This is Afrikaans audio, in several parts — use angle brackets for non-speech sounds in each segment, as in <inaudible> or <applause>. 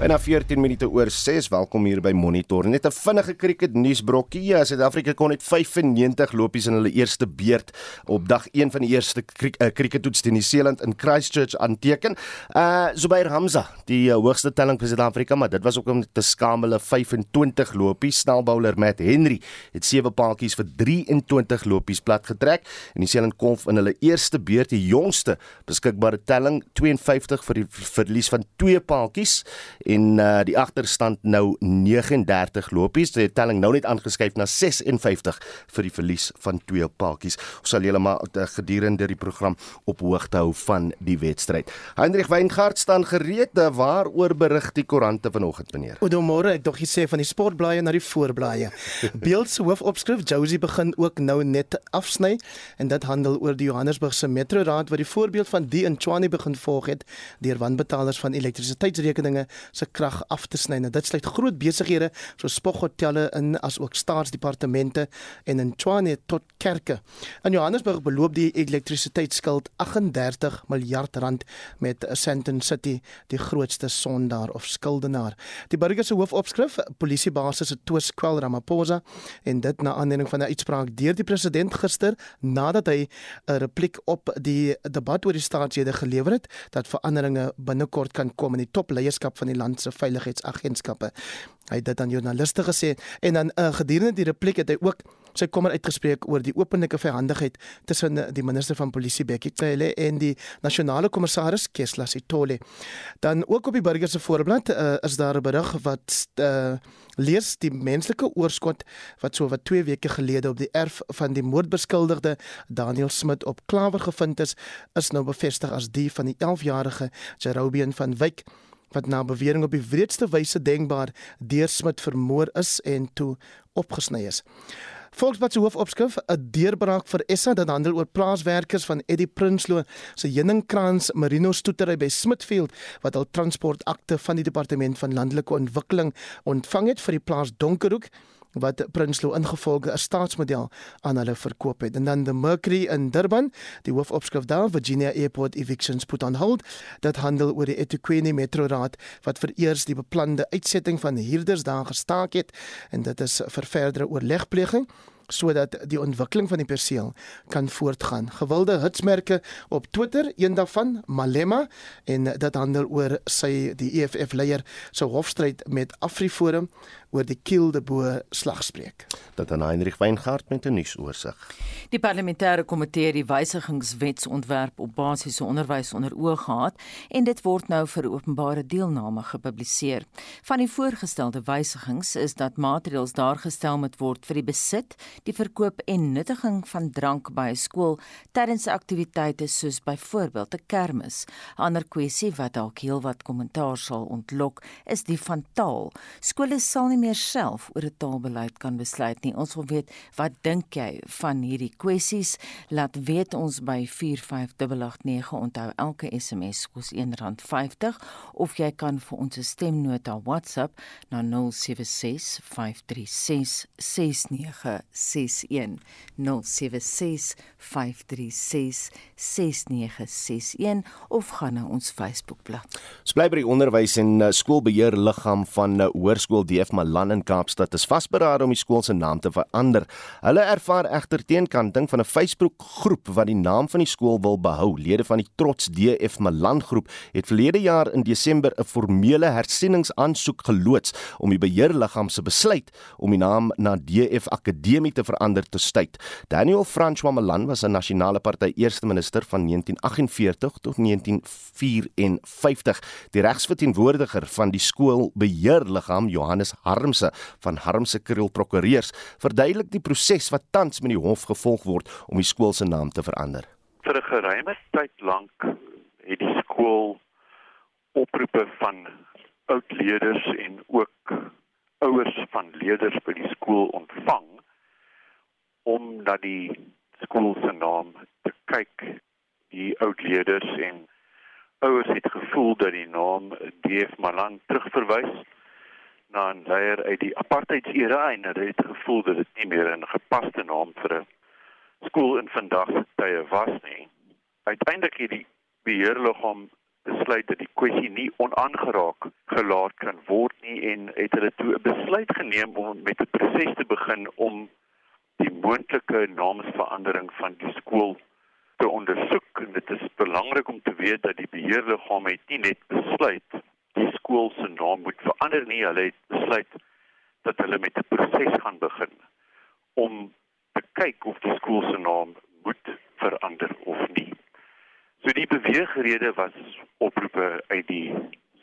Byna 14 minute oor 6. Welkom hier by Monitor. Net 'n vinnige cricket nuusbrokkie. Ja, Suid-Afrika kon net 95 lopies in hulle eerste beurt op dag 1 van die eerste eh, crickettoets teen Nieu-Seeland in Christchurch aanteken. Uh Zubair Hamza, die uh, hoogste telling vir Suid-Afrika, maar dit was ook om te skamele 25 lopies. Snelbouler Matt Henry het sewe paadjies vir 23 lopies plat getrek en Nieu-Seeland kon in hulle eerste beurt die jongste beskikbare telling 52 vir die verlies van twee paadjies en uh, die agterstand nou 39 lopies. Die telling nou net aangeskuif na 56 vir die verlies van twee paadjies. Ons sal julle maar uh, gedurende die program op hoogte hou van die wedstryd. Hendrik Weingart staan gereed uh, waaroor berig die koerante vanoggend meneer. Goeiemôre, ek dog jy sê van die sportblaaie na die voorblaaie. <laughs> Beeld se hoofopskrif Josie begin ook nou net afsny en dit handel oor die Johannesburgse Metroraad wat die voorbeeld van die in Tshwane begin volg het deur wanbetalers van elektrisiteitsrekeninge se krag af te sny. Nou dit sluit groot besighede soos spoghotelle in as ook staatsdepartemente en in Tshwane tot kerke. In Johannesburg beloop die elektrisiteitsskuld 38 miljard rand met Sandton City die grootste sondaar of skuldenaar. Die burger se hoofopskrif: Polisiebasis se twis kwel Ramaphosa en dit na aanleiding van 'n uitspraak deur die president gister nadat hy 'n repliek op die debat oor die staatshede gelewer het dat veranderinge binnekort kan kom in die topleierskap van die land land se veiligheidsagentskappe. Hy het dit aan joernaliste gesê en dan uh, gedurende die repliek het hy ook sy kommer uitgespreek oor die openlike verhandigheid tussen die minister van polisie Bekkie Cele en die nasionale kommissaris Kesla Sitole. Dan ook op die burger se voorblad uh, is daar 'n berig wat uh, lees die menslike oorskot wat so wat 2 weke gelede op die erf van die moordbeskuldigde Daniel Smit op Klawer gevind is, is nou bevestig as die van die 11-jarige Jerobian van Wyk wat na bewering op die wreedste wyse denkbaar deur Smit vermoor is en toe opgesny is. Volksblad se hoofopskrif: 'n Deurbraak vir Essa dat handel oor plaaswerkers van Eddie Prinsloo se Heuningkrans Merino stoetery by Smithfield wat al transportakte van die departement van landelike ontwikkeling ontvang het vir die plaas Donkerhoek wat Prinsloo ingevolge 'n staatsmodel aan hulle verkoop het. En dan the Mercury in Durban, die hoofopskrif daar, Virginia Airport evictions put on hold. Dit handel oor die eThekwini Metro Raad wat vereers die beplande uitsetting van huurders daar gestaak het en dit is vir verdere oorlegpleging sodat die ontwikkeling van die perseel kan voortgaan. Gewilde hitsmerke op Twitter, een daarvan Malema en dit handel oor sy die EFF leier se hofstryd met AfriForum oor die Kielde Bo slagspreuk. Dat aan Heinrich Weingart met 'n nuusoorseig. Die parlementêre komitee het die wysigingswetsontwerp op basiese onderwys onder oog gehad en dit word nou vir openbare deelname gepubliseer. Van die voorgestelde wysigings is dat maatreëls daar gestel moet word vir die besit, die verkoop en nuttiging van drank by 'n skool tydens aktiwiteite soos byvoorbeeld 'n kermis. 'n Ander kwessie wat dalk heelwat kommentaar sal ontlok, is die van taal. Skole sal nie meer self oor 'n taalbeleid kan besluit nie. Ons wil weet, wat dink jy van hierdie kwessies? Laat weet ons by 45889. Onthou elke SMS kos R1.50 of jy kan vir ons 'n stemnota WhatsApp na 0765366961. 0765366961 of gaan na ons Facebookblad. Ons bly by die onderwys en uh, skoolbeheer liggaam van uh, Hoërskool DF Mal Malan in Kaapstad is vasberade om die skool se naam te verander. Hulle ervaar egter teenkanting van 'n Facebook groep wat die naam van die skool wil behou. Lede van die Trots DF Malan groep het verlede jaar in Desember 'n formele hersieningsaansoek geloods om die beheerliggaam se besluit om die naam na DF Akademie te verander te stuit. Daniel François Malan was 'n nasionale party eerste minister van 1948 tot 1954. Die regsverteenwoordiger van die skoolbeheerliggaam Johannes Har Harmse van Harmse Kriel Prokureurs verduidelik die proses wat tans met die hof gevolg word om die skool se naam te verander. Vir 'n geruime tyd lank het die skool oproepe van oud leerders en ook ouers van leerders by die skool ontvang om dat die skool se naam te kyk die oud leerders en ouers het gevoel dat die naam DF Malan terugverwys na 'n leier uit die apartheidsera en hulle het gevoel dat dit nie meer 'n gepaste naam vir 'n skool in vandag se tye was nie. Uiteindelik het die beheerliggaam besluit dat die kwessie nie onaangeraak gelaat kan word nie en het hulle toe 'n besluit geneem om met 'n proses te begin om die moontlike naamsverandering van die skool te ondersoek. En dit is belangrik om te weet dat die beheerliggaam het nie net besluit die skool se naam moet verander nie, hulle het besluit dat hulle met 'n proses gaan begin om te kyk of die skool se naam moet verander of nie. So die beweegrede was oproepe uit die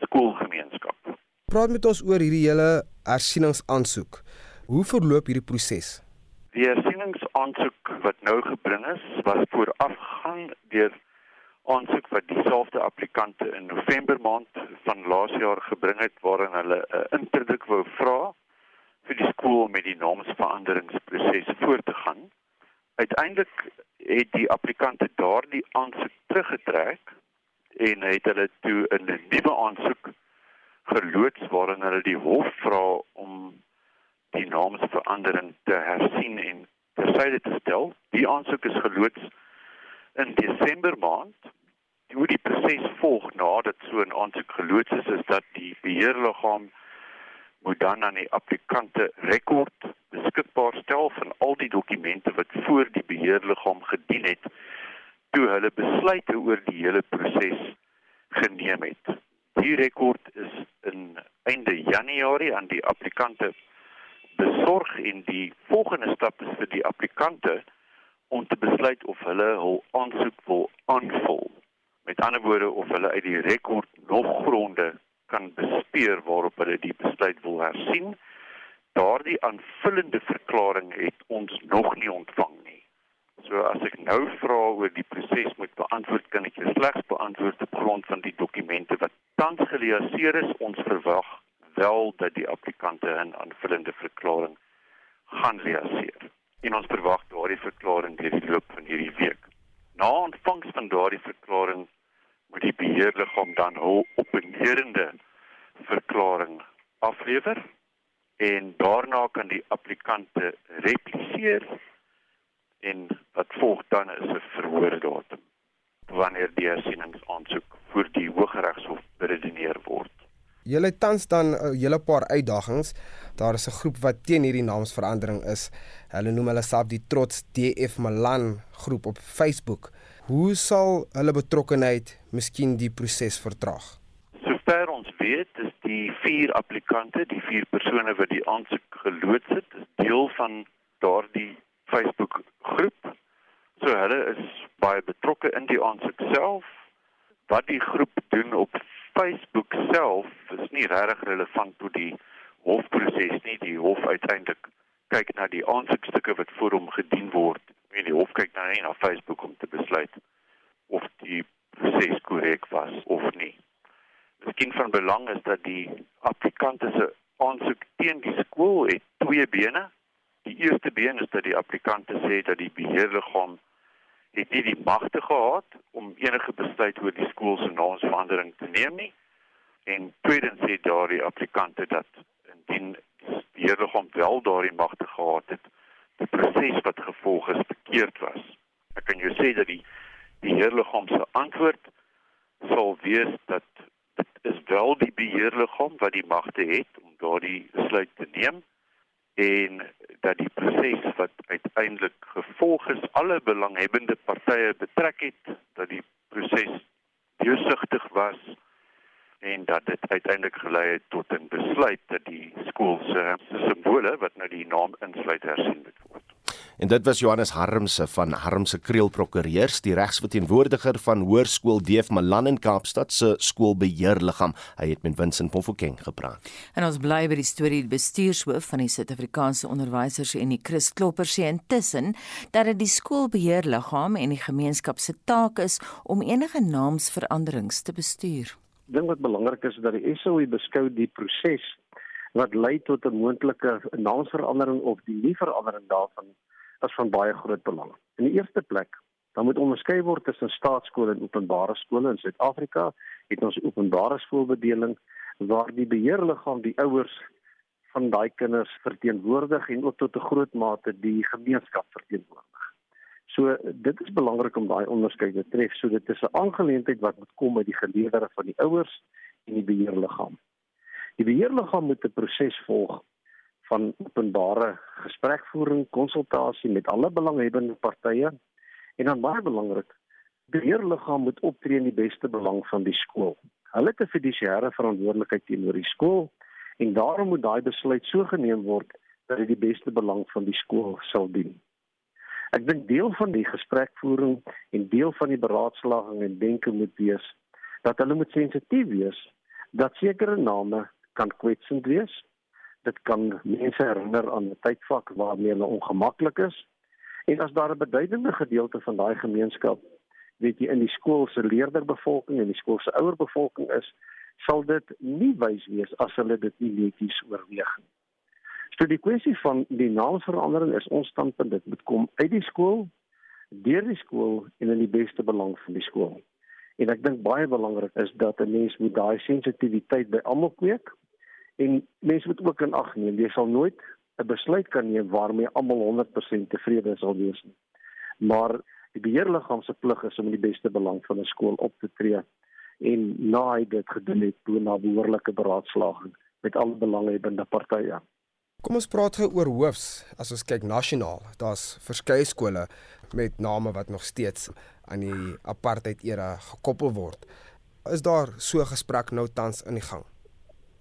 skoolgemeenskap. Praat met ons oor hierdie hele hersieningsaansoek. Hoe verloop hierdie proses? Die hersieningsaansoek wat nou gebring is, was voorafgegaan deur aansoek wat dieselfde applikante in November maand van laas jaar gebring het waarin hulle 'n interdruk wou vra vir die skool met die naamsveranderingsproses voort te gaan. Uiteindelik het die applikante daardie aansoek teruggetrek en het hulle toe 'n nuwe aansoek geloods waarin hulle die hof vra om die naamsverandering te hersien en tersyde te stel. Die aansoek is geloods in Desember maand. Hoe die proses volg nadat so 'n aansoek geloods is, is dat die beheerliggaam moet dan aan die applikante rekord beskikbaar stel van al die dokumente wat voor die beheerliggaam gedien het toe hulle besluite oor die hele proses geneem het. Die rekord is in einde Januarie aan die applikante besorg en die volgende stap is vir die applikante om te besluit of hulle hul aansoek wil aanvul. Met ander woorde of hulle uit die rekord nog gronde kan bespeer waarop hulle die besluit wil hersien. Daardie aanvullende verklaring het ons nog nie ontvang nie. So as ek nou vra oor die proses moet beantwoord, kan ek slegs beantwoord op grond van die dokumente wat tans geleaseer is. Ons verwag wel dat die applikante 'n aanvullende verklaring gaan leaseer. En ons verwag daardie verklaring deur die loop van hierdie week. Na ontvangs van daardie verklaring moet die beheerliggaam dan hul opinierende verklaring aflewer en daarna kan die applikante repliseer en wat volg dan is 'n verhoordatum wanneer die hersieningsaansoek voor die Hooggeregshof beredeneer word. Julle tans dan 'n hele paar uitdagings. Daar is 'n groep wat teen hierdie naamsverandering is. Hulle noem hulle self die Trots DF Malan groep op Facebook. Hoe sal hulle betrokkenheid miskien die proses vertraag? Sover ons weet, is die vier applikante, die vier persone wat die aansoek geloods het, deel van daardie Facebook groep. So hulle is baie betrokke in die aansoek self. Wat die groep doen op Facebook self is nie regtig relevant tot die hofproses nie. Die hof uiteindelik kyk na die aansoekstukke wat voor hom gedien word en die hof kyk nou net na Facebook om te besluit of die proses korrek was of nie. Miskien van belang is dat die applikant se aansoek teen die skool het twee bene. Die eerste been is dat die applikant sê dat die beheerliggaam het nie die magte gehad enige besluit oor die skool se naamsverandering te neem nie. En tweedens sê daardie applikante dat indien die beheerliggaam wel daardie magte gehad het, die proses wat gevolg is verkeerd was. Ek kan jou sê dat die die beheerliggaam se antwoord sal wees dat dit is wel die beheerliggaam wat die magte het om daardie besluit te neem en dat die proses wat uiteindelik gevolg is alle belanghebbende partye betrek het dat die proses deursigtig was en dat dit uiteindelik gelei het tot 'n besluit dat die skool se simbole wat nou die naam insluit hersien word. En dit was Johannes Harmse van Harmse Kriel Prokureurs, die regsverteenwoordiger van Hoërskool Deef Malan in Kaapstad se skoolbeheerliggaam. Hy het met Vincent Mofokeng gepraat. En ons bly by die storie die bestuurshoof van die Suid-Afrikaanse Onderwysers en die Chris Klopper sê intussen dat dit die skoolbeheerliggaam en die gemeenskap se taak is om enige naamsveranderings te bestuur ding wat belangrik is dat die SOE beskou die proses wat lei tot 'n moontlike naamsverandering of die nie verandering daarvan as van baie groot belang. In die eerste plek, dan moet onderskei word tussen staatskole en openbare skole in Suid-Afrika. Het ons openbare skoolbedeling waar die beheerliggaam die ouers van daai kinders verteenwoordig en ook tot 'n groot mate die gemeenskap verteenwoordig. So dit is belangrik om daai onderskeid te tref. So dit is 'n aangeleentheid wat moet kom uit die geleerdere van die ouers en die beheerliggaam. Die beheerliggaam moet 'n proses volg van openbare gesprekvoering, konsultasie met alle belanghebbende partye en dan baie belangrik, beheerliggaam moet optree in die beste belang van die skool. Hulle het 'n fidusiëre verantwoordelikheid teenoor die skool en daarom moet daai besluit so geneem word dat dit die beste belang van die skool sal dien. Ek dink deel van die gesprekvoering en deel van die beraadslaging en denke moet wees dat hulle moet sensitief wees dat sekere name kan kwetsend wees. Dit kan mense herinner aan 'n tydvak waarmee hulle ongemaklik is. En as daar 'n beduidende gedeelte van daai gemeenskap weet jy in die skool se leerderbevolking en die skool se ouerbevolking is, sal dit nie wys wees as hulle dit nie netjies oorweeg nie. So die kwessie van die naamsverandering is ons standpunt dit moet kom uit die skool, deur die skool en in die beste belang van die skool. En ek dink baie belangrik is dat 'n mens moet daai sensitiwiteit by almal kweek en mense moet ook in ag neem jy sal nooit 'n besluit kan neem waarmee almal 100% tevrede sal wees nie. Maar die beheerliggaam se plig is om in die beste belang van 'n skool op te tree en na hy dit gedoen het, doen na behoorlike beraadslaging met alle belanghebbende partye. Kom ons praat gou oor hoofs. As ons kyk nasionaal, daar's verskeie skole met name wat nog steeds aan die apartheid era gekoppel word. Is daar so gesprek nou tans in die gang?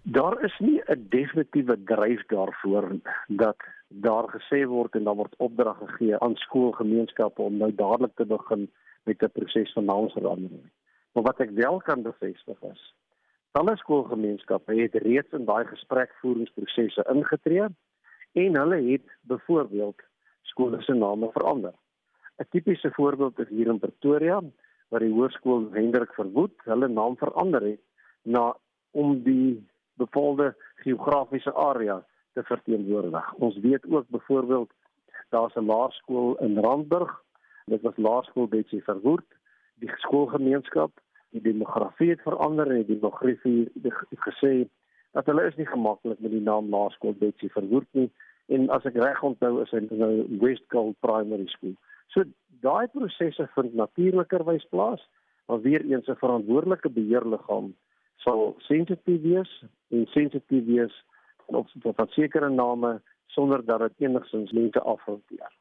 Daar is nie 'n definitiewe dryf daarvoor dat daar gesê word en dan word opdrag gegee aan skoolgemeenskappe om nou dadelik te begin met 'n proses van naamsverandering. Maar wat ek wel kan bevestig is Talle skoolgemeenskappe het reeds in daai gesprekvoeringsprosesse ingetree en hulle het byvoorbeeld skole se name verander. 'n Tipiese voorbeeld is hier in Pretoria waar die hoërskool Hendrik Verwoed hulle naam verander het na om die bepaalde geografiese area te verteenwoordig. Ons weet ook byvoorbeeld daar's 'n laerskool in Randburg. Dit was laerskool Betsy Verwoed. Die skoolgemeenskap die demografie het verander en die demografie het gesê dat hulle is nie gemaklik met die naam Laerskool Betsy Verwoerd nie en as ek reg onthou is dit nou Westgold Primary School. So daai prosesse vind natuurlikerwys plaas, maar weer eens 'n verantwoordelike beheerliggaam sal sensitief wees en sensitief wees op tot sekere name sonder dat dit enigsins mense afhanteer.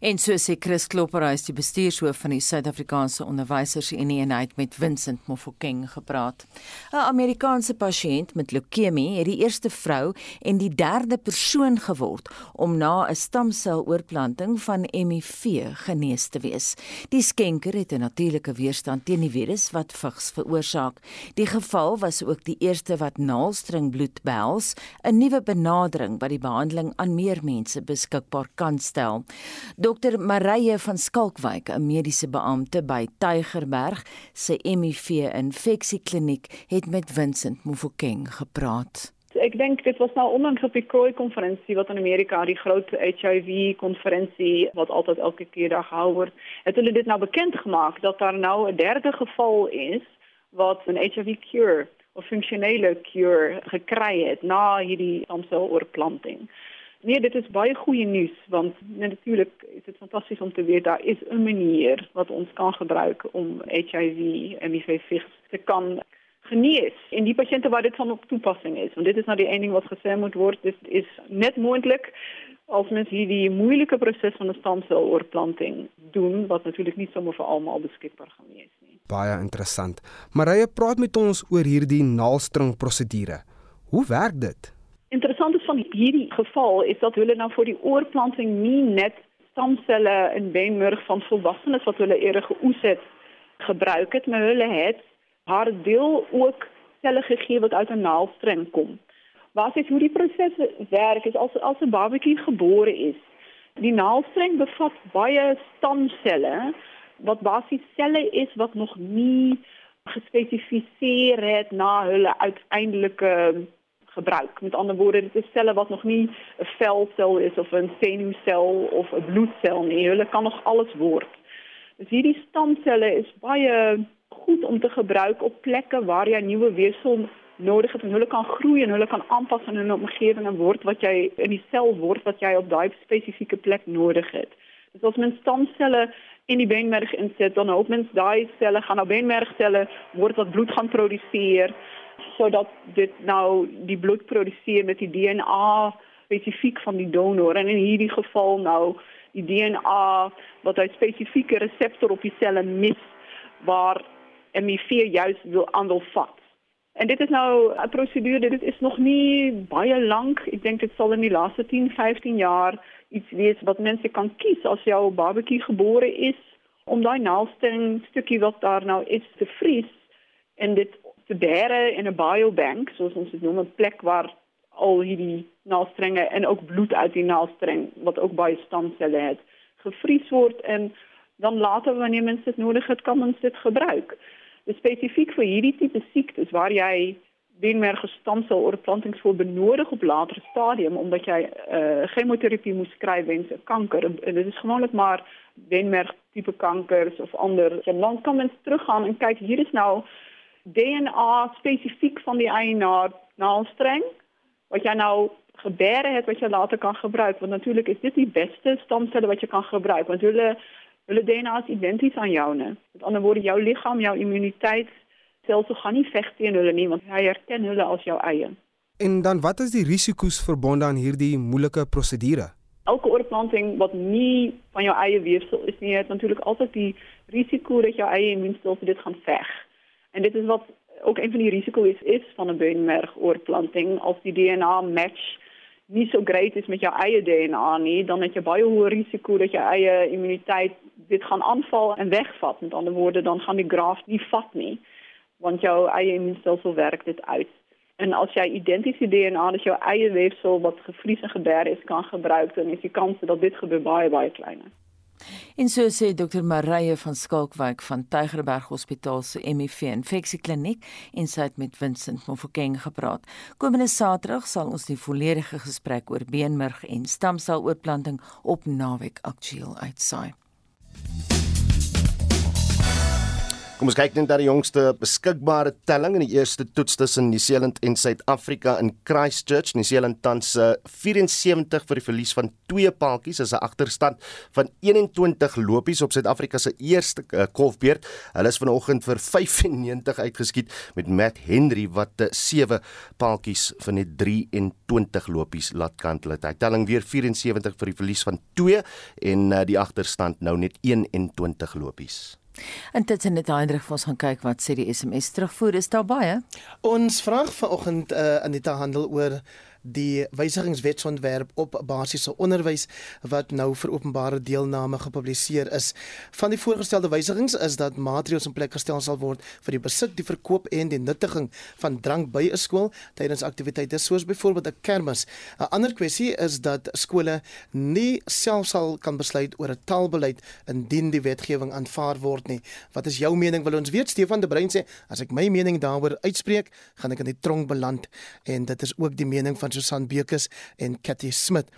En so sê Chris Klopper, hy is die bestuurshoof van die Suid-Afrikaanse Onderwysersunie en hy het met Vincent Mofokeng gepraat. 'n Amerikaanse pasiënt met leukemie het die eerste vrou en die derde persoon geword om na 'n stamseloorplanting van HIV genees te wees. Die skenker het 'n natuurlike weerstand teen die virus wat vigs veroorsaak. Die geval was ook die eerste wat naalstrengbloed behels, 'n nuwe benadering wat die behandeling aan meer mense beskikbaar kan stel. Dr Marije van Skalkwyk, 'n mediese beampte by Tygerberg se HIV-infeksiekliniek, het met Vincent Mofokeng gepraat. Ek dink dit was nou onlangs op die Krooi konferensie wat in Amerika die groot HIV konferensie wat altyd elke keer daar gehou word. Het hulle dit nou bekend gemaak dat daar nou 'n derde geval is wat 'n HIV cure of funksionele cure gekry het na hierdie stamseloorplanting. Nee, dit is baie goeie nuus want natuurlik is dit fantasties om te weet daar is 'n manier wat ons kan gebruik om HIV en HIV te kan genees en die pasiënte waar dit van op toepassing is. Want dit is nou die een ding wat gesê moet word, dit is net moontlik als mens hierdie moeilike proses van 'n stamseloorplanting doen wat natuurlik nie sommer vir almal beskikbaar gaan wees nie. Baie interessant. Marije praat met ons oor hierdie naalstring prosedure. Hoe werk dit? Interessant is van hierdie geval is dat hulle nou vir die oorplanting nie net stamselle in beenmerg van volwassenes wat hulle eerder geoes het gebruik het, maar hulle het haar deel ook selle gegee wat uit 'n naaldstring kom. Is hoe die proses werk is as as 'n babatjie gebore is. Die naaldstring bevat baie stamselle wat basies selle is wat nog nie gespesifiseer het na hulle uiteindelike gebruik. Met ander woorde, dit is selle wat nog nie 'n velsel is of 'n senuisel of 'n bloedsel nie. Hulle kan nog alles word. Dus hierdie stamselle is baie goed om te gebruik op plekke waar jy nuwe weefsel nodig het en hulle kan groei en kan aanpas aan 'n omgewing en word wat jy in die sel word wat jy op daai spesifieke plek nodig het. Dus as mens stamselle in die beenmerg insit, dan hoop mens daai selle gaan nou beenmergselle word wat bloed gaan produseer sodat dit nou die bloed produseer met die DNA spesifiek van die donor en in hierdie geval nou die DNA wat 'n spesifieke reseptor op die selle mis waar HIV juist wil aandeel vat. En dit is nou 'n prosedure, dit is nog nie baie lank. Ek dink dit sal in die laaste 10, 15 jaar iets wees wat mense kan kies as jou babatjie gebore is om daai stukkie wat daar nou is te vries en dit te in 'n biobank, soos ons dit noem, 'n plek waar al hierdie naalstrenge en ook bloed uit die naalstreng wat ook baie stamselle het, gevries word en dan later wanneer mens dit nodig het, kan mens dit gebruik. Dis spesifiek vir hierdie tipe siektes waar jy beenmerg stamsel oorplantingsvoer benodig op later stadium omdat jy uh, chemoterapie moet kry weens 'n kanker. En dit is gewoonlik maar beenmerg tipe kankers of ander. En dan kan mens teruggaan en kyk hier is nou DNA spesifiek van die eienaar naalstreng wat jy nou gebeure het wat jy later kan gebruik want natuurlik is dit die beste stamselle wat jy kan gebruik want hulle hulle DNA is identies aan joune. Met ander woorde jou liggaam, jou immuniteit selfs gaan nie veg teen hulle nie want hy herken hulle as jou eie. En dan wat is die risiko's verbonde aan hierdie moeilike prosedure? Elke oorplanting wat nie van jou eie weefsel is nie, het natuurlik altyd die risiko dat jou eie immuunstelsel dit gaan veg. En dit is wat ook een van die risiko's is, is van 'n beenmerg oorplanting as die DNA match nie so great is met jou eie DNA nie, dan het jy baie hoër risiko dat jou eie immuniteit dit gaan aanval en wegvat. Met ander woorde, dan gaan die graaf nie vat nie, want jou eie immuunstelsel werk dit uit. En as jy identiese DNA dat jou eie weefsel wat gevries en geber is kan gebruik, dan is die kans dat dit gebeur baie baie kleiner. En so sê Dr. Marije van Skalkwyk van Tygerberg Hospitaal se HIV infeksiekliniek en sy het met Vincent Mofokeng gepraat. Komende Saterdag sal ons die volledige gesprek oor beenmerg en stamseloorplanting op Naweek Aktueel uitsaai. Kom ons kyk net na die jongste beskikbare telling in die eerste toets tussen Nieu-Seeland en Suid-Afrika in Christchurch. Nieu-Seeland tans 74 vir die verlies van twee paaltjies is 'n agterstand van 21 lopies op Suid-Afrika se eerste uh, kolfbeurt. Hulle is vanoggend vir 95 uitgeskiet met Matt Henry wat 7 uh, paaltjies van net 23 lopies laat kantel. Hy telling weer 74 vir die verlies van twee en uh, die agterstand nou net 21 lopies. Intussen net Hendrik vir ons gaan kyk wat sê die SMS terugvoer is daar baie. Ons vraag vanoggend uh, in die handel oor die wysigingswetsontwerp op basiese onderwys wat nou vir openbare deelname gepubliseer is. Van die voorgestelde wysigings is dat maatreëls in plek gestel sal word vir die besit, die verkoop en die nuttiging van drank by 'n skool tydens aktiwiteite soos byvoorbeeld 'n kermis. 'n Ander kwessie is dat skole nie self sal kan besluit oor 'n taalbeleid indien die wetgewing aanvaar word nie. Wat is jou mening? Wil ons weet Stefan de Bruin sê as ek my mening daaroor uitspreek, gaan ek in die tronk beland en dit is ook die mening van van Susan Bekes en Cathy Smit.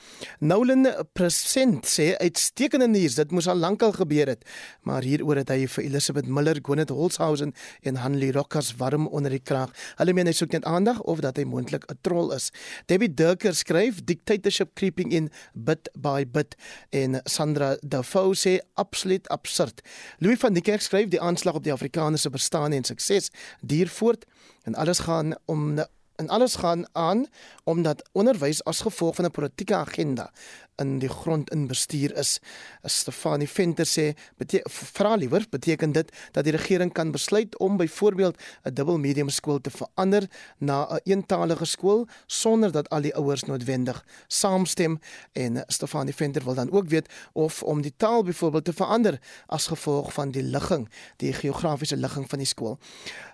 Nolan Present sê uitstekende nuus, dit moes al lankal gebeur het, maar hieroor het hy vir Elizabeth Miller, Gwyneth Holzhausen en Hanley Rockers warm onder die kraag. Hulle meen hy soek net aandag of dat hy moontlik 'n troll is. Debbie Durker skryf dictatorship creeping in bit by bit en Sandra Defoe sê absoluut absurd. Louis van die Kerk skryf die aanslag op die Afrikaners se bestaan en sukses duur voort en alles gaan om en alles gaan aan omdat onderwys as gevolg van 'n politieke agenda in die grond in bestuur is. Stefanie Venter sê, vra liewer, beteken dit dat die regering kan besluit om byvoorbeeld 'n dubbel medium skool te verander na 'n eentalige skool sonder dat al die ouers noodwendig saamstem en Stefanie Venter wil dan ook weet of om die taal byvoorbeeld te verander as gevolg van die ligging, die geografiese ligging van die skool.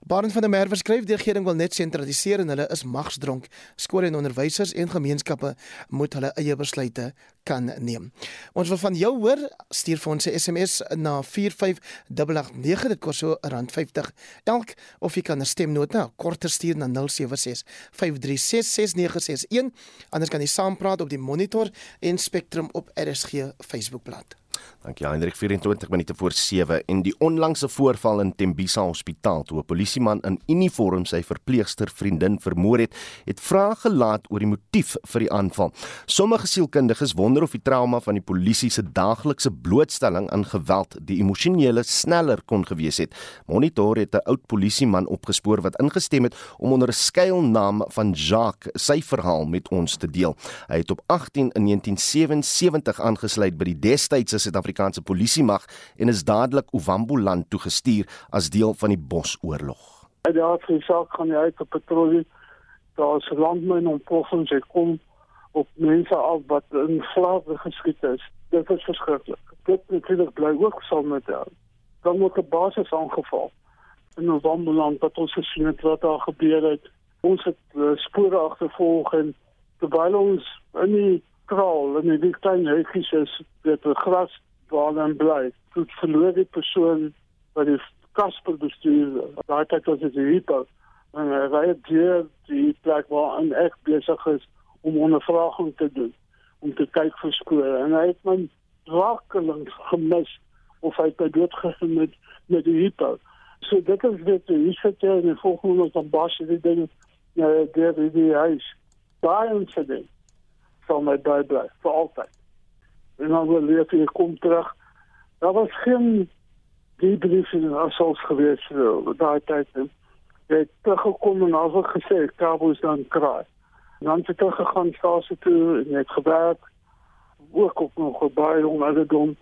Barend van der Merwe skryf die regering wil net sentraliseer en hulle is magsdronk. Skole en onderwysers en gemeenskappe moet hulle eie besluite kan neem. Ons wil van jou hoor, stuur vir ons 'n SMS na 45889 dit kos so R50 elk of jy kan 'n stemnota korter stuur na 076 5366961 anders kan jy saampraat op die Monitor en Spectrum op RSG Facebookblad. Dankie Hendrik 24 minute voor 7 en die onlangse voorval in Tembisa Hospitaal toe 'n polisieman in uniform sy verpleegster vriendin vermoor het, het vrae gelaat oor die motief vir die aanval. Sommige sielkundiges wonder of die trauma van die polisie se daaglikse blootstelling aan geweld die emosionele sneller kon gewees het. Monitor het 'n oud polisieman opgespoor wat ingestem het om onder 'n skuilnaam van Jacques sy verhaal met ons te deel. Hy het op 18 in 1977 aangesluit by die destydse Suid-Afrikaanse polisiemag en is dadelik Ovamboland toegestuur as deel van die Bosoorlog. Uit die aard van die saak gaan hy uit op patrollie. Daar is landmyn ontploffings hy kom op mense af wat in slaap geskiet is. Dit is verskriklik. Dit natuurlik bly ook saam met hom. Dan word 'n basis aangeval in Ovamboland wat ons gesien het wat daar gebeur het. Ons het uh, spore agtervolg en terwyl ons in die kraal en die klein huisies is dit gras waar dan bly. Dit verloor die persoon wat die Kasper bestuur. Daai tyd was dit hierdie en hy ry deur die plek waar en ek besig is om ondervraging te doen om te kyk vir skole en hy het my rakelings gemis of hy het dood gegaan met met die hipo. So dit is dit die hitte en die volgende ons dan bas die ding ja deur die huis. Daai incident sal my bybly vir altyd. En dan wil leer jy kom terug. Daar was geen die briefing as ons gewees het daai tyd. Jy het teruggekom en al gesê kabels dan kraai. Dan het ek gegaan stasie toe en ek gewerk ook op nog baie ouderdom.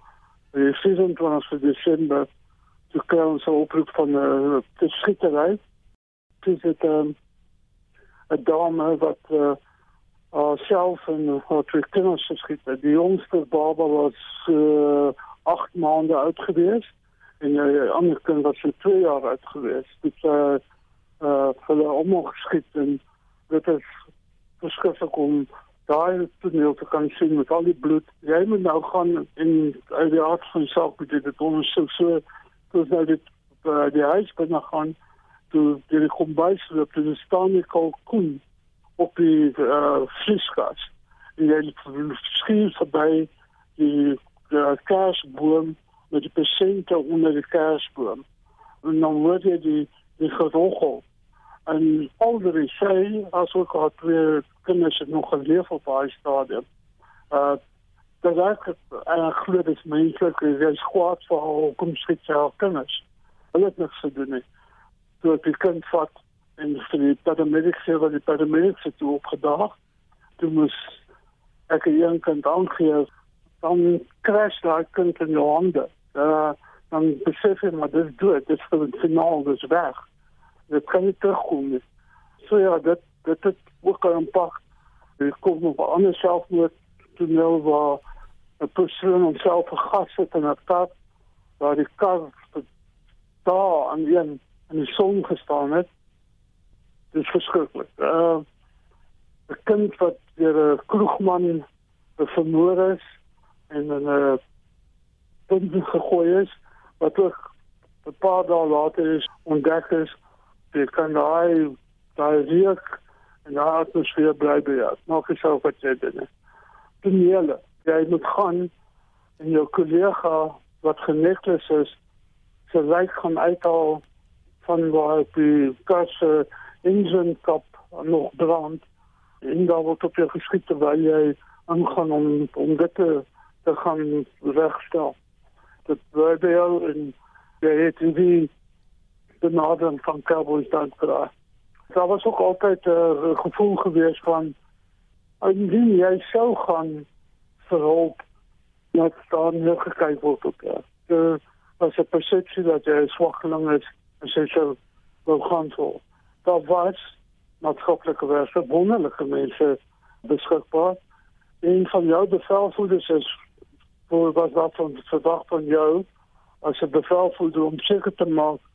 Die 27 Desember toe kry ons 'n oproep van 'n uh, eh, skietery. Dit is 'n um, 'n dame wat uh self en haar twee kinders geskiet het. Die jongste baba was uh 8 maande oud gewees en die ander kind was so 2 jaar oud gewees. Dit uh uh hulle almal geskiet en dit is verskriklik om daai toneel te kan sien met al die bloed. Jy moet nou gaan en uit die aard van die saak moet dit ondersoek so soos nou dit uh, die huis binne gaan toe die kombuis loop, toe staan die kalkoen op die uh, vliesgas. En jy skien verby die kaarsboom met die patiënte onder die kaarsboom. En dan word jy die die gerochel. En alreeds sê as ook al twee kinders het nog geleef op daai stadium. Uh dat ek en glo dit is menslik is jy skwaad vir al kom skiet sy al kinders. Hulle het niks gedoen nie. Toe ek die kind vat en vir die paramedics sê wat die paramedics het opgedaag. Toe moes ek 'n jong kind aangee dan crash daai kind in jou hande. Uh, dan besef jy maar dit doen dit is vir die finaal dis weg. Dit kan nie terugkom nie. So ja, dit dit het ook 'n impak. Dit kom op 'n ander selfmoord toneel waar 'n persoon homself vergas het in 'n pad waar die kar daar aan een in die son gestaan het dit is verskriklik. Uh 'n kind wat deur 'n kroegman vermoor is en in 'n punt gegooi is wat ook 'n paar dae later is ontdek is dit kan daai daai reuk en daai atmosfeer bly jou. Maak jouself wat jy doen. Tonele, jy moet gaan en jou kollega wat genekles is, se lyk gaan uithaal van waar die kasse engine kap nog brand en daar word op jou geskiet terwyl jy aangaan om om dit te, te gaan regstel. Dit word jou in jy het die benadering van Cowboys dan kry. Daar was ook altyd 'n uh, gevoel gewees van indien jy sou gaan vir hulp net staan hier gekyk word op jou. Dit was 'n persepsie dat jy swakkeling is en sou wou gaan vir daar was maatskaplike werke wonderlike mense beskikbaar. Een van jou bevelvoerders is voor was dat van verdacht van jou als je bevelvoerder om zeker te maken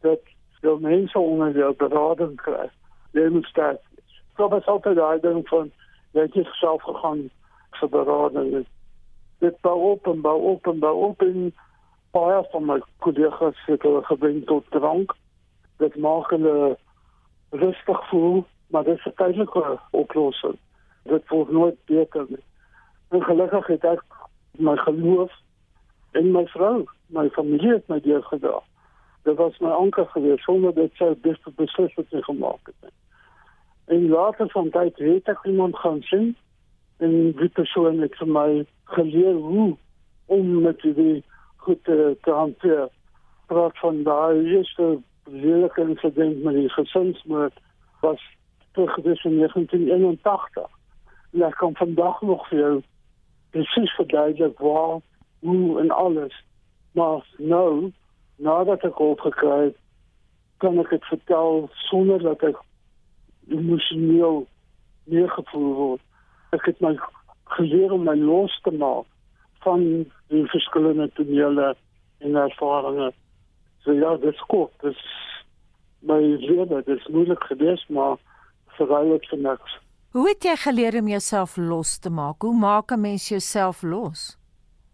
dat je mensen onder jou berading krijgt. Je moet sterk is. Dat was altijd de uitdaging van dat je zelf gegaan voor berading. Dit bouw op en bouw op en bouw op. En paar van mijn collega's zitten gebring tot drank. Dat maken rustig voel, maar dit is 'n tydelike oplossing. Dit word nooit beter nie. En gelukkig het ek my geloof En my vrou, my familie het my deurgedra. Dit was my anker geweest sonder dit sou dis beslis wat ek gemaak het. En later van tyd het ek iemand gaan sien en die persoon het vir my geleer hoe om met die goed te, te hanteer. Praat van daai eerste lelike incident met die gesinsmoord was terug in 1981. En ek kan vandag nog vir jou presies verduidelik waar, hoe en alles. Maar nou, nadat ek hulp gekry het, kan ek dit vertel sonder dat ek emosioneel neergevoel word. Ek het my geleer om my los te maak van die verskillende tonele en ervarings. So ja, dit is kort. Dit is my lewe, dit is moeilik geweest, maar verruilik vir niks. Hoe het jy geleer om jouself los te maak? Hoe maak 'n mens jouself los?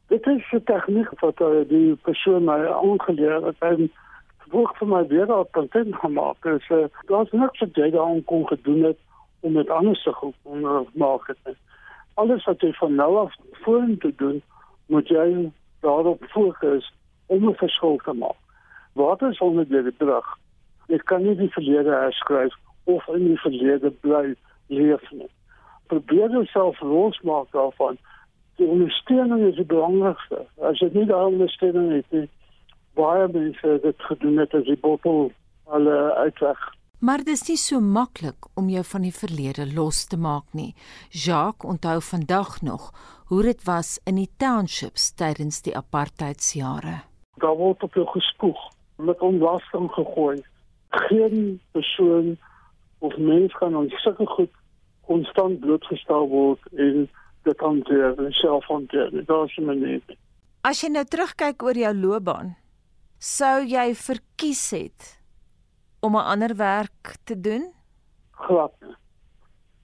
Dit is 'n tegniek wat uh, die persoon my aangeleer het en vroeg vir my weer op kontent gemaak. Dus uh, daar's niks wat jy daaraan kon gedoen het om dit anders te goed te maak het. Alles wat jy van nou af vorentoe doen, moet jy daarop fokus om 'n verskil te maak. Wat is onder die terug? Ek kan nie die verlede herskryf of in die verlede bly leef nie. Probeer jouself losmaak daarvan. Die ondersteuning is die belangrikste. As jy nie daai ondersteuning het nie, baie mense dit gedoen het as die bottel alle uitweg. Maar dis nie so maklik om jou van die verlede los te maak nie. Jacques onthou vandag nog hoe dit was in die townships tydens die apartheidsjare. Daar word op jou gespoeg, met onlasting gegooi. Geen persoon of mens kan ons sulke goed konstant blootgestel word en dit hanteer en self hanteer. Dit is 'n manier. As jy nou terugkyk oor jou loopbaan, sou jy verkies het om 'n ander werk te doen? Glad. Nie.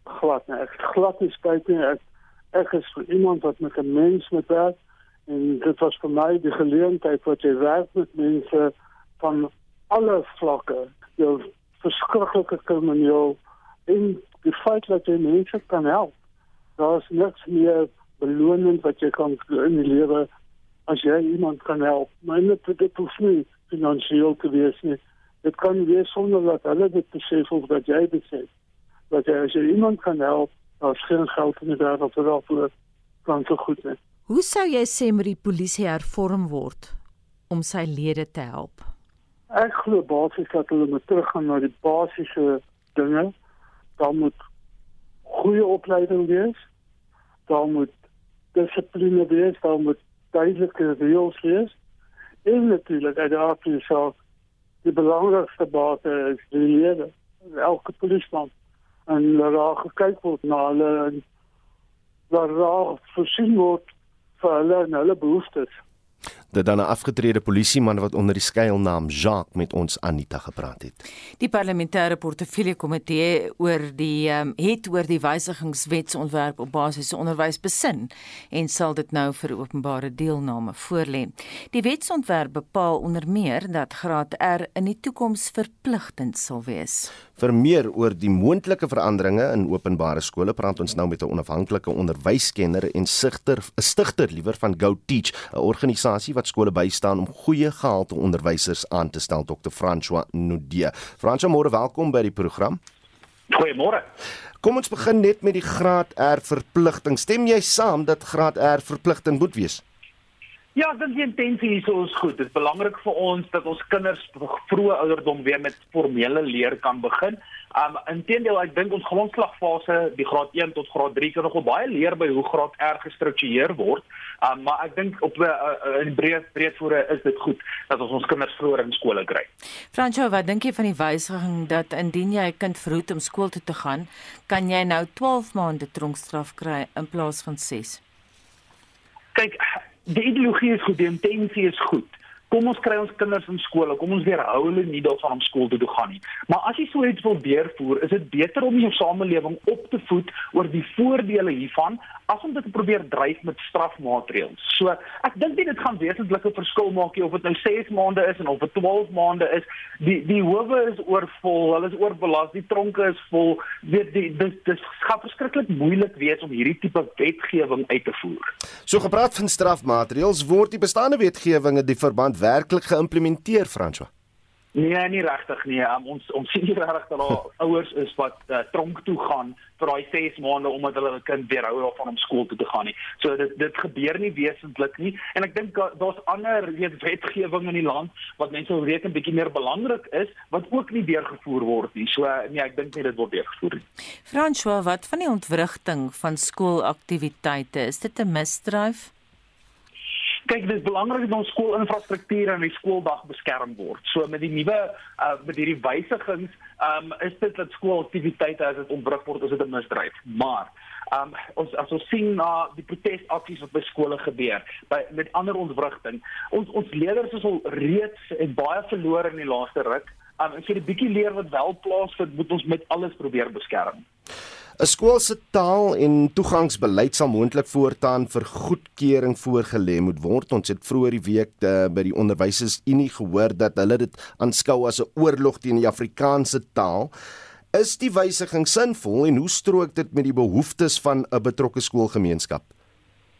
Glad nie. Ek glad nie spyt nie. Ek, ek is vir iemand wat met 'n mens moet werk en dit was vir my die geleentheid wat jy werk met mense van alle vlakke. Jou verskriklike krimineel en die feit dat jy mense kan help. Daar's niks meer belonend wat jy kan in die lewe as jy iemand kan help. Maar net dit hoef nie finansiëel te wees nie. Dit kan wees sonder dat hulle dit besef of dat jy dit sê. Dat jy as jy iemand kan help, daar's geen geld in die wêreld wat daarvoor kan so goed wees. Hoe sou jy sê moet die polisie hervorm word om sy lede te help? Ek glo basies dat hulle moet teruggaan na die basiese dinge. Daar moet goeie opleiding wees. Daar moet dissipline wees, daar moet duidelike reëls wees. En natuurlik uit die aard van die belangrikste bate is die lede, elke polisman. En daar gekyk word na hulle en daar daar voorsien word vir hulle en hulle behoeftes. Dit dan 'n afgetrede polisieman wat onder die skuilnaam Jacques met ons Anita gepraat het. Die parlementêre portefeulje komitee oor die um, het oor die wysigingswetsontwerp op basiese onderwys besin en sal dit nou vir openbare deelname voorlê. Die wetsontwerp bepaal onder meer dat graad R in die toekoms verpligtend sal wees. Vir meer oor die moontlike veranderinge in openbare skole praat ons nou met 'n onafhanklike onderwyskenner en sigter, 'n stigter liewer van Go Teach, 'n organisasie wat skole bystaan om goeie gehalte onderwysers aan te stel, Dr. François Nudie. François, môre welkom by die program. Goeiemôre. Kom ons begin net met die graad R verpligting. Stem jy saam dat graad R verpligting moet wees? Ja, ek dink die intensie hier is goed. Dit is belangrik vir ons dat ons kinders vroeë ouderdom weer met formele leer kan begin. Um inteendeel, ek dink ons grondslagfase, die graad 1 tot graad 3 kan nog baie leer by hoe graad R gestruktureer word. Um maar ek dink op 'n uh, uh, in breed breedvoere is dit goed dat ons ons kinders vroeër in skole kry. Franco, wat dink jy van die wysiging dat indien jy 'n kind verhoed om skool toe te gaan, kan jy nou 12 maande tronkstraf kry in plaas van 6? Kyk, die ideologie is goed, die intensie is goed. Kom ons kry ons kinders in skole, kom ons weerhou hulle nie daarvan om skool toe te gaan nie. Maar as jy so iets wil deurvoer, is dit beter om jou samelewing op te voed oor die voordele hiervan as om dit te probeer dryf met strafmaatreëls. So, ek dink dit gaan wesentlike verskil maak of dit nou 6 maande is en of dit 12 maande is. Die die howe is oorvol, hulle is oorbelas, die tronke is vol. Weet die dis dis gaan verskriklik moeilik wees om hierdie tipe wetgewing uit te voer. So gepraat van strafmaatreëls, word die bestaande wetgewing in die verband werklik geïmplementeer, François? Nee, nie regtig nie. Um, ons ons sien nie regtig dat daar <laughs> ouers is wat uh, tronk toe gaan vir daai 6 maande omdat hulle 'n kind weerhou daarvan om skool toe te gaan nie. So dit dit gebeur nie wesentlik nie. En ek dink daar's ander weet wetgewing in die land wat mense wil weet 'n bietjie meer belangrik is wat ook nie deurgevoer word nie. So nee, ek dink nie dit word deurgevoer nie. François, wat van die ontwrigting van skoolaktiwiteite? Is dit 'n misdryf? Kyk dit is belangrik dat ons skoolinfrastruktuur en die skooldag beskerm word. So met die nuwe uh, met hierdie wysigings, um, is dit dat skoolaktiwiteite as dit ontbreek word, is dit 'n misdryf. Maar um, ons as ons sien na die protesaksies wat by skole gebeur, by met ander ontwrigting, ons ons leerders is al reeds en baie verloor in die laaste ruk. Um, en vir die bietjie leer wat wel plaasvind, moet ons met alles probeer beskerm. 'n Skool se taal en toegangsbeleid sal moontlik voortaan vir goedkeuring voorgelê moet word. Ons het vroeër die week de, eh, by die onderwysersunie gehoor dat hulle dit aanskou as 'n oorlog teen die Afrikaanse taal. Is die wysiging sinvol en hoe strook dit met die behoeftes van 'n betrokke skoolgemeenskap?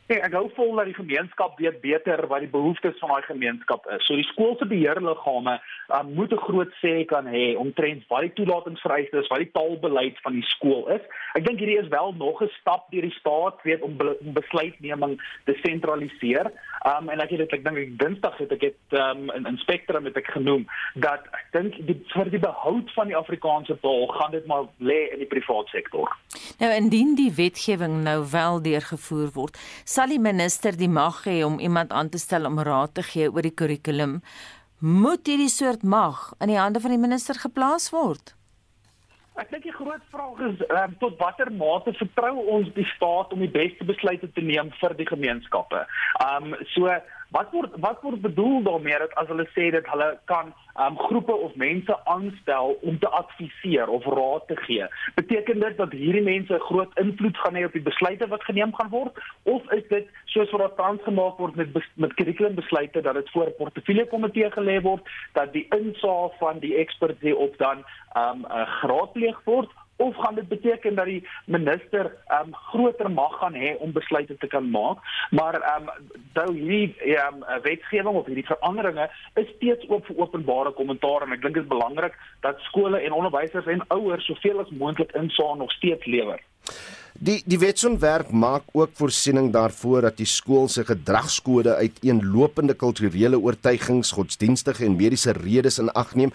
Hey, ek hou vol dat die gemeenskap weet beter wat die behoeftes van daai gemeenskap is. So die skool se beheerliggame um, moet 'n groot sê kan hê omtrent wat die toelatingsvereistes, wat die taalbeleid van die skool is. Ek dink hierdie is wel nog 'n stap deur die staat weet om, be om besluitneming te sentraliseer. Um en ek het dit ek dink ek Dinsdag het ek dit um in, in Spectrum het ek genoem dat ek dink die vir die behoud van die Afrikaanse taal gaan dit maar lê in die private sektor. Nou indien die wetgewing nou wel deurgevoer word, sal die minister die mag hê om iemand aan te stel om raad te gee oor die kurrikulum. Moet hierdie soort mag in die hande van die minister geplaas word? Ek dink die groot vraag is um, tot watter mate vertrou ons die staat om die beste besluite te neem vir die gemeenskappe. Um so wat word wat word bedoel daarmee dat as hulle sê dat hulle kan um groepe of mense aanstel om te adviseer of raad te gee. Beteken dit dat hierdie mense groot invloed gaan hê op die besluite wat geneem gaan word of is dit soos wat daar tans gemaak word met met kurrikulumbesluite dat dit voor 'n portefeulje komitee gelê word dat die insaag van die eksperts op dan um uh, geraadpleeg word of gaan dit beteken dat die minister ehm um, groter mag gaan hê om besluite te kan maak? Maar ehm um, nou hierdie ehm um, wetgewing of hierdie veranderinge is steeds oop vir openbare kommentaar en ek dink dit is belangrik dat skole en onderwysers en ouers soveel as moontlik insaag nog steeds lewer. Die die wetsontwerp maak ook voorsiening daarvoor dat die skool se gedragskode uit eenlopende kulturele oortuigings, godsdienstige en mediese redes in ag neem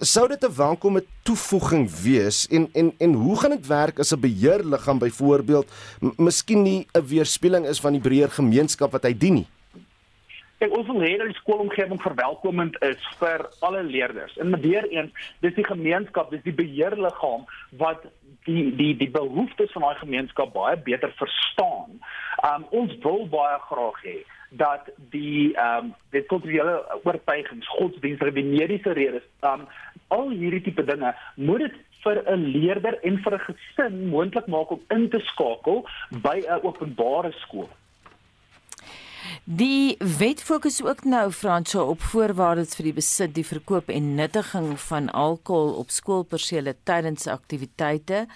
sou dit 'n welkome toevoeging wees en en en hoe gaan dit werk as 'n beheerliggaam byvoorbeeld miskien nie 'n weerspieëling is van die breër gemeenskap wat hy dien nie? Ek ons wil hê dat die skoolomgewing verwelkomend is vir alle leerders. En met weer eens, dis die gemeenskap, dis die beheerliggaam wat die die die behoeftes van daai gemeenskap baie beter verstaan. Um ons wil baie graag hê dat die ehm um, dit kulturele oortuigings, godsdienstige en mediese redes, ehm um, al hierdie tipe dinge moet dit vir 'n leerder en vir 'n gesin moontlik maak om in te skakel by 'n openbare skool. Die wet fokus ook nou Franso op voorwaardes vir die besit, die verkoop en nuttiging van alkohol op skoolpersele tydens aktiwiteite.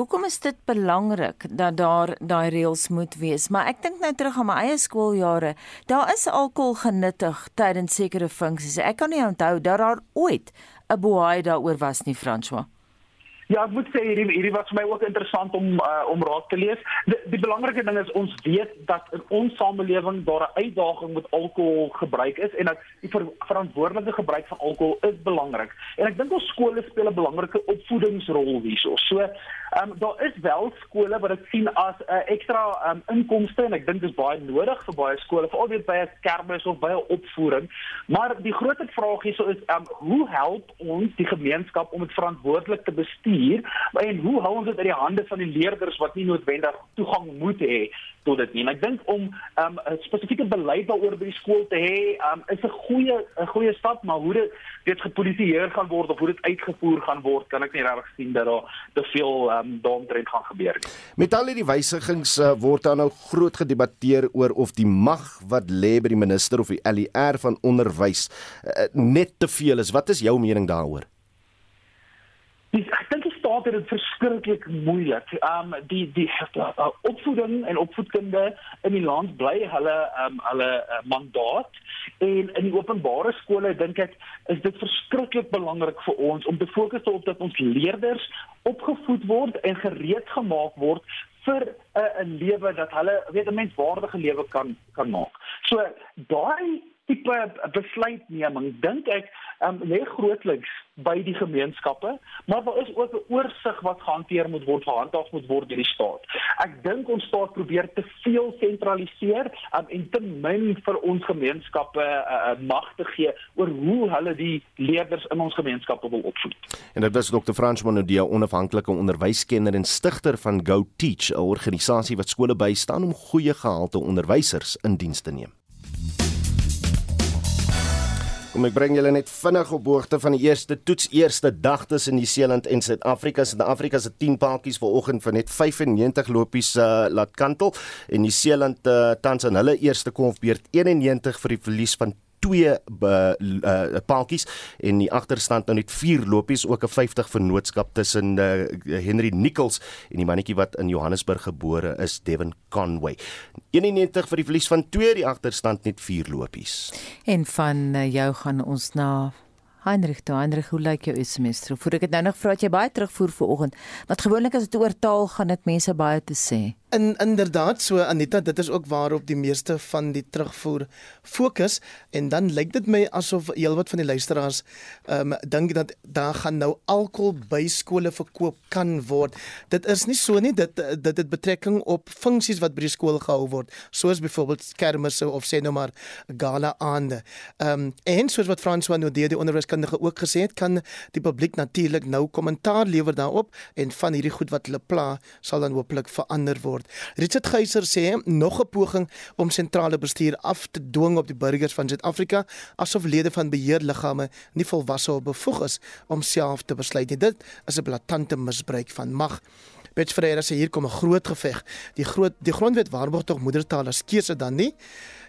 Hoekom is dit belangrik dat daar daai reëls moet wees? Maar ek dink nou terug aan my eie skooljare. Daar is alkohol genuttig tydens sekere funksies. Ek kan nie onthou dat daar ooit 'n boei daaroor was nie, François. Ja, ek moet sê hierdie hierdie was vir my ook interessant om uh, om raad te lees. Die, die belangrike ding is ons weet dat in ons samelewing daar 'n uitdaging met alkohol gebruik is en dat die ver, verantwoordelike gebruik van alkohol is belangrik. En ek dink ons skole speel 'n belangrike opvoedingsrol hierso. So, ehm um, daar is wel skole wat dit sien as 'n uh, ekstra um, inkomste en ek dink dit is baie nodig vir baie skole, veral weer by 'n kermis of by 'n opvoering. Maar die groot vraag hierso is ehm um, hoe help ons die gemeenskap om dit verantwoordelik te bestuur? Bestuur en hoe hou ons dit uit die hande van die leerders wat nie noodwendig toegang moet hê tot dit nie. En ek dink om um, 'n spesifieke beleid daaroor by die skool te hê, um, is 'n goeie 'n goeie stap, maar hoe dit dit gepolitieer gaan word of hoe dit uitgevoer gaan word, kan ek nie regtig sien dat daar te veel um, daaromtrent gaan gebeur nie. Met al hierdie wysigings uh, word daar nou groot gedebatteer oor of die mag wat lê by die minister of die LER van onderwys uh, net te veel is. Wat is jou mening daaroor? Die, ek dink het dit verskriklik moeilik. Um die die uh, opvoeding en opvoedkunde in die land bly hulle um hulle uh, mandaat en in die openbare skole dink ek is dit verskriklik belangrik vir ons om te fokus op dat ons leerders opgevoed word en gereed gemaak word vir 'n uh, lewe dat hulle weet 'n menswaardige lewe kan kan maak. So daai tipe besluitneming dink ek um, lê grootliks by die gemeenskappe, maar daar is ook 'n oorsig wat gehanteer moet word, gehandhaaf moet word deur die staat. Ek dink ons staat probeer te veel sentraliseer um, en te min vir ons gemeenskappe uh, uh, mag te gee oor hoe hulle die leerders in ons gemeenskappe wil opvoed. En dit was Dr. Frans Monodia, onafhanklike onderwyskenner en stigter van Go Teach, 'n organisasie wat skole bystaan om goeie gehalte onderwysers in diens te neem. Kom ek bring julle net vinnig op hoogte van die eerste toets eerste dag tussen Nieu-Seeland en Suid-Afrika. Suid-Afrika se 10 paadjies vanoggend vir net 95 lopies uh, laat kantel en Nieu-Seeland uh, tans aan hulle eerste kolfbeurt 91 vir die verlies van twee uh, uh, paadjies en die agterstand nou net 4 lopies ook 'n 50 vennootskap tussen uh, Henry Nichols en die mannetjie wat in Johannesburg gebore is Devin Conway 91 vir die verlies van 2 die agterstand net 4 lopies en van uh, jou gaan ons na Heinrich, toe Heinrich, hoe lyk jou SMS? Voordat ek dit nou nog vra, het jy baie terugvoer vir oggend. Want gewoonlik as dit oor taal gaan, dit mense baie te sê. In inderdaad so Anita, dit is ook waarop die meeste van die terugvoer fokus en dan lyk dit my asof heelwat van die luisteraars ehm um, dink dat daar gaan nou alkohol by skole verkoop kan word. Dit is nie so nie, dit dit het betrekking op funksies wat by die skool gehou word, soos byvoorbeeld kermisse of sê nou maar gala aande. Ehm um, en soos wat François Nodé die onderwyskundige ook gesê het, kan die publiek natuurlik nou kommentaar lewer daarop en van hierdie goed wat hulle pla sal dan hopelik verander word word. Richard Geyser sê nog 'n poging om sentrale bestuur af te dwing op die burgers van Suid-Afrika asof lede van beheerliggame nie volwasse of bevoeg is om self te besluit nie. Dit is 'n blaatante misbruik van mag. Bets Ferreira sê hier kom 'n groot geveg. Die groot die grondwet waarborg tog moedertaal as keuse dan nie.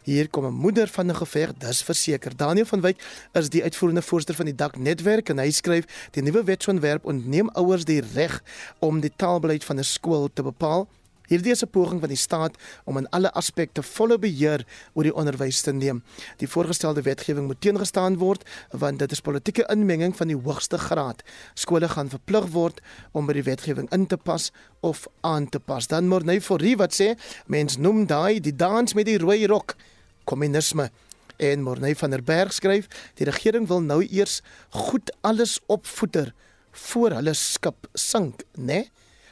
Hier kom 'n moeder van 'n geveg, dis verseker. Daniel van Wyk is die uitvoerende voorsteur van die Dak Netwerk en hy skryf: "Die nuwe wetsontwerp ontneem ouers die reg om die taalbeleid van 'n skool te bepaal." Hierdie is 'n poging van die staat om in alle aspekte volle beheer oor die onderwys te neem. Die voorgestelde wetgewing moet teengestaan word want dit is politieke inmenging van die hoogste graad. Skole gaan verplig word om by die wetgewing in te pas of aan te pas. Dan moet nou vir wie wat sê, mens noem daai die dans met die rooi rok kommunisme en Morney van der Berg skryf die regering wil nou eers goed alles opvoeder voor hulle skip sink, né? Nee?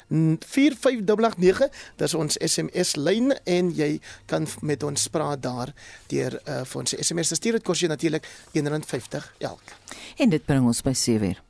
45889 dis ons SMS lyn en jy kan met ons praat daar deur uh, vir ons SMS te stuur dit kos jy natuurlik R1.50 elk. En dit bring ons by 7:00.